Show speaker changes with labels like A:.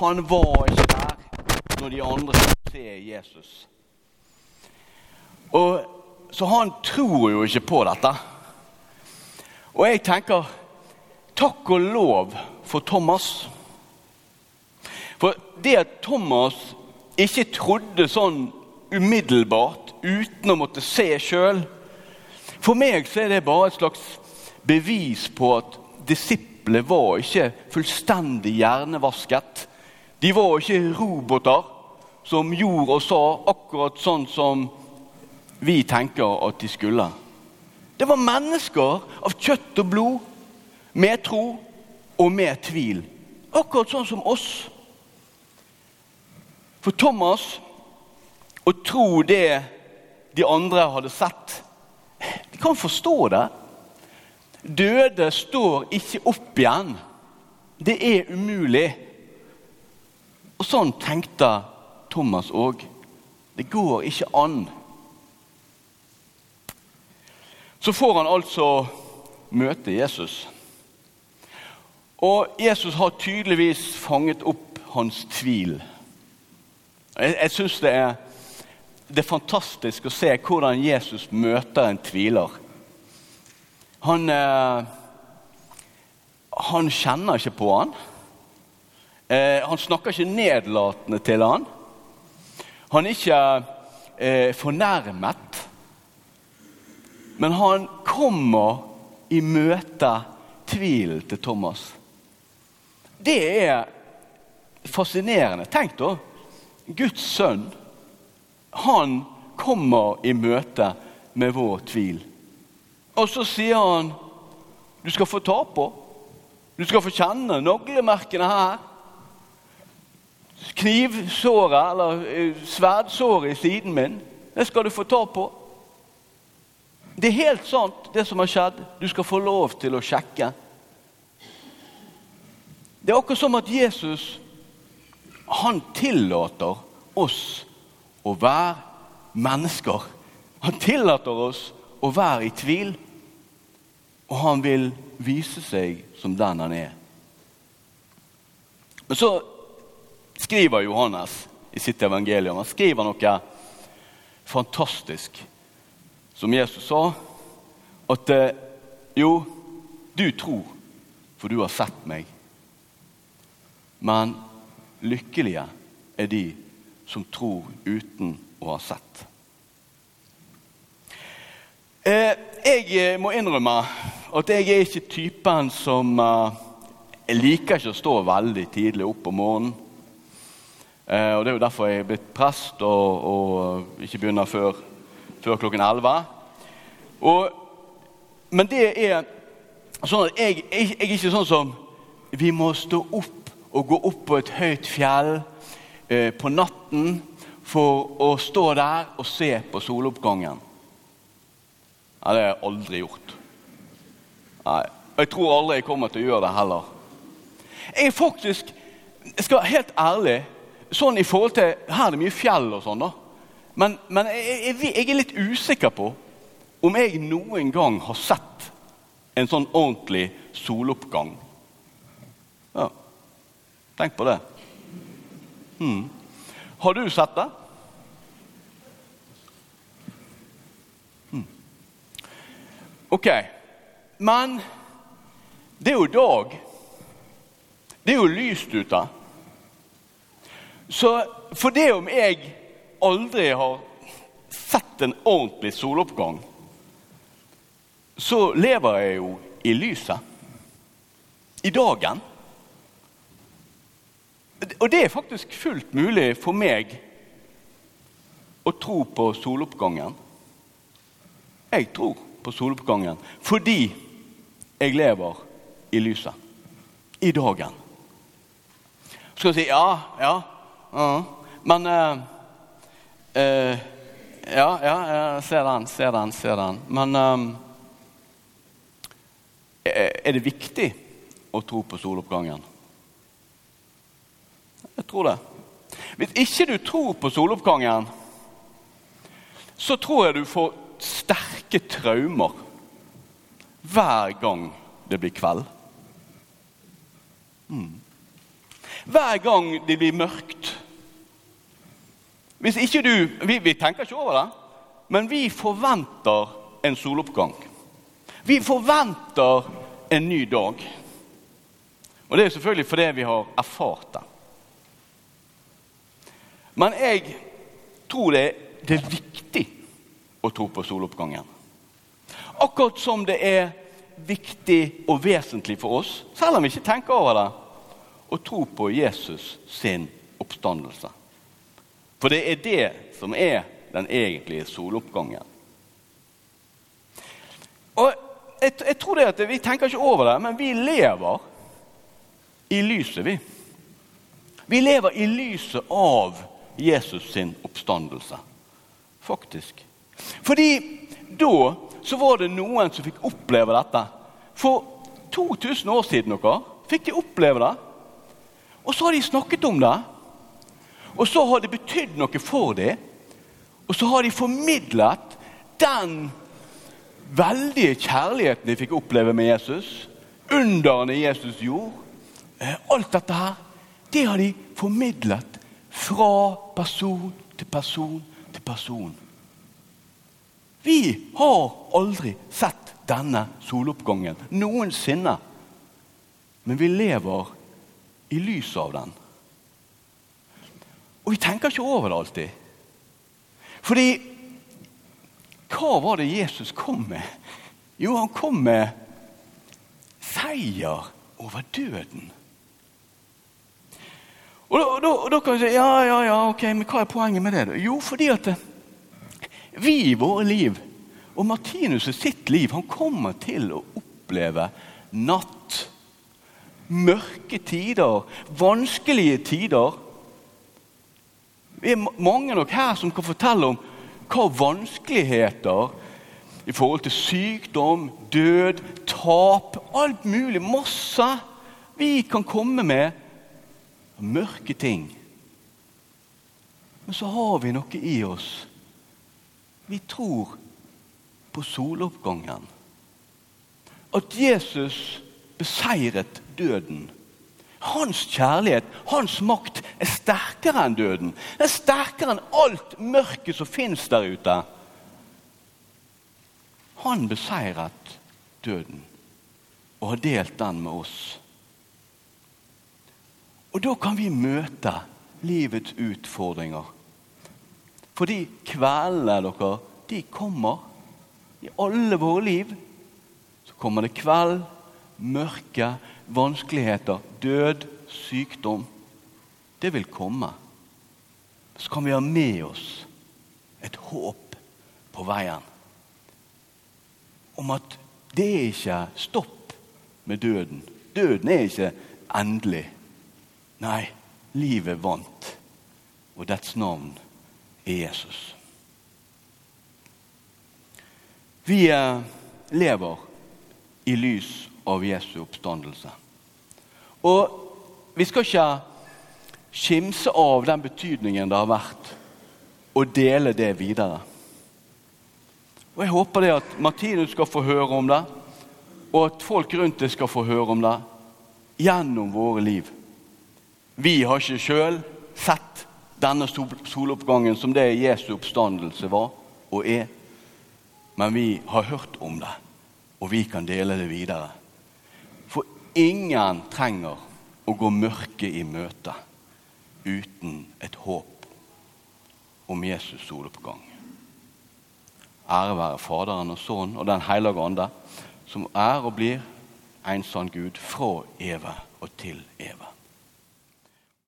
A: han var ikke der når de andre skulle se Jesus. Og, så han tror jo ikke på dette. Og jeg tenker takk og lov for Thomas. For det at Thomas ikke trodde sånn umiddelbart, uten å måtte se sjøl For meg så er det bare et slags bevis på at disiplene var ikke fullstendig hjernevasket. De var ikke roboter som gjorde og sa akkurat sånn som vi tenker at de skulle. Det var mennesker av kjøtt og blod, med tro og med tvil. Akkurat sånn som oss. For Thomas å tro det de andre hadde sett De kan forstå det. Døde står ikke opp igjen. Det er umulig. Og sånn tenkte Thomas òg. Det går ikke an. Så får han altså møte Jesus. Og Jesus har tydeligvis fanget opp hans tvil. Jeg, jeg syns det, det, er fantastisk å se hvordan Jesus møter en tviler. Han, eh, han kjenner ikke på han. Eh, han snakker ikke nedlatende til han. Han er ikke eh, fornærmet. Men han kommer i møte tvilen til Thomas. Det er fascinerende. Tenk da. Guds sønn. Han kommer i møte med vår tvil. Og så sier han du skal få ta på. Du skal få kjenne naglemerkene her. Knivsåret eller eh, sverdsåret i siden min. Det skal du få ta på. Det er helt sant, det som har skjedd. Du skal få lov til å sjekke. Det er akkurat som at Jesus han tillater oss å være mennesker. Han tillater oss å være i tvil, og han vil vise seg som den han er. Men så skriver Johannes i sitt evangelium han skriver noe fantastisk som Jesus sa, at eh, jo, du tror, for du har sett meg. Men lykkelige er de som tror uten å ha sett. Eh, jeg eh, må innrømme at jeg er ikke typen som liker ikke å stå veldig tidlig opp om morgenen. Og Det er jo derfor jeg er blitt prest og, og ikke begynner før før klokken 11. Og, men det er sånn at jeg, jeg, jeg, er ikke sånn som Vi må stå opp og gå opp på et høyt fjell eh, på natten for å stå der og se på soloppgangen. Nei, det har jeg aldri gjort. Nei, Jeg tror aldri jeg kommer til å gjøre det heller. Jeg er faktisk, jeg skal være helt ærlig, sånn i forhold til Her er det mye fjell og sånn, da. Men, men jeg, jeg, jeg, er litt usikker på om jeg noen gang har sett en sånn ordentlig soloppgang. Ja, tenk på det. Hmm. Har du sett det? Hmm. Ok. Men det er jo dag. Det er jo lyst ute. Så for det om jeg aldri har sett en ordentlig soloppgang, så lever jeg jo i lyset. I dagen. Og det er faktisk fullt mulig for meg å tro på soloppgangen. Jeg tror på soloppgangen fordi jeg lever i lyset. I dagen. Så skal jeg si ja, ja, Men uh, Uh, ja, ja, jeg ser den, ser den, ser den. Men um, er det viktig å tro på soloppgangen? Jeg tror det. Hvis ikke du tror på soloppgangen, så tror jeg du får sterke traumer hver gang det blir kveld. Mm. Hver gang det blir mørkt Hvis ikke du vi, vi tenker ikke over det, men vi forventer en soloppgang. Vi forventer en ny dag. Og det er selvfølgelig fordi vi har erfart det. Men jeg tror det, det er viktig å tro på soloppgangen. Akkurat som det er viktig og vesentlig for oss, selv om vi ikke tenker over det, å tro på Jesus sin oppstandelse. For det er det som er den egentlige soloppgangen. Og jeg, jeg tror det at Vi tenker ikke over det, men vi lever i lyset, vi. Vi lever i lyset av Jesus sin oppstandelse, faktisk. Fordi da så var det noen som fikk oppleve dette. For 2000 år siden dere, fikk de oppleve det. Og så har de snakket om det. Og så har det betydd noe for dem. Og så har de formidlet den veldige kjærligheten de fikk oppleve med Jesus. Underne Jesus gjorde. Eh, alt dette her, det har de formidlet fra person til person til person. Vi har aldri sett denne soloppgangen noensinne. Men vi lever i lys av den. Og vi tenker ikke over det alltid. Fordi hva var det Jesus kom med? Jo, han kom med seier over døden. Og da, da, kan vi si ja, ja, ja, ok, men hva er poenget med det? Jo, fordi at vi i våre liv, og Martinus sitt liv, han kommer til å oppleve natt. Mørke tider, vanskelige tider. Vi er mange nok her som kan fortelle om hva vanskeligheter i forhold til sykdom, død, tap, alt mulig, masse vi kan komme med mørke ting. Men så har vi noe i oss vi tror på soloppgangen. At Jesus beseiret døden. Hans kjærlighet, hans makt, er sterkere enn døden. Det er sterkere enn alt mørket som fins der ute. Han beseiret døden og har delt den med oss. Og da kan vi møte livets utfordringer fordi kveldene dere, de kommer. I alle våre liv så kommer det kveld, mørke, vanskeligheter, død, sykdom. Det vil komme. Så kan vi ha med oss et håp på veien. Om at det er ikke stopp med døden. Døden er ikke endelig. Nei, livet vant, og dets navn er Jesus. Vi eh, lever i lys av Jesu oppstandelse. Og vi skal ikke skimse av den betydningen det har vært, og dele det videre. Og Jeg håper det at Martinus skal få høre om det, og at folk rundt deg skal få høre om det gjennom våre liv. Vi har ikke sjøl sett denne soloppgangen som det Jesu oppstandelse var og er. Men vi har hørt om det, og vi kan dele det videre. Ingen trenger å gå mørket i møte uten et håp om Jesus soloppgang. Ære være Faderen og Sønnen og Den hellige ande, som er og blir en sann Gud fra evig og til evig.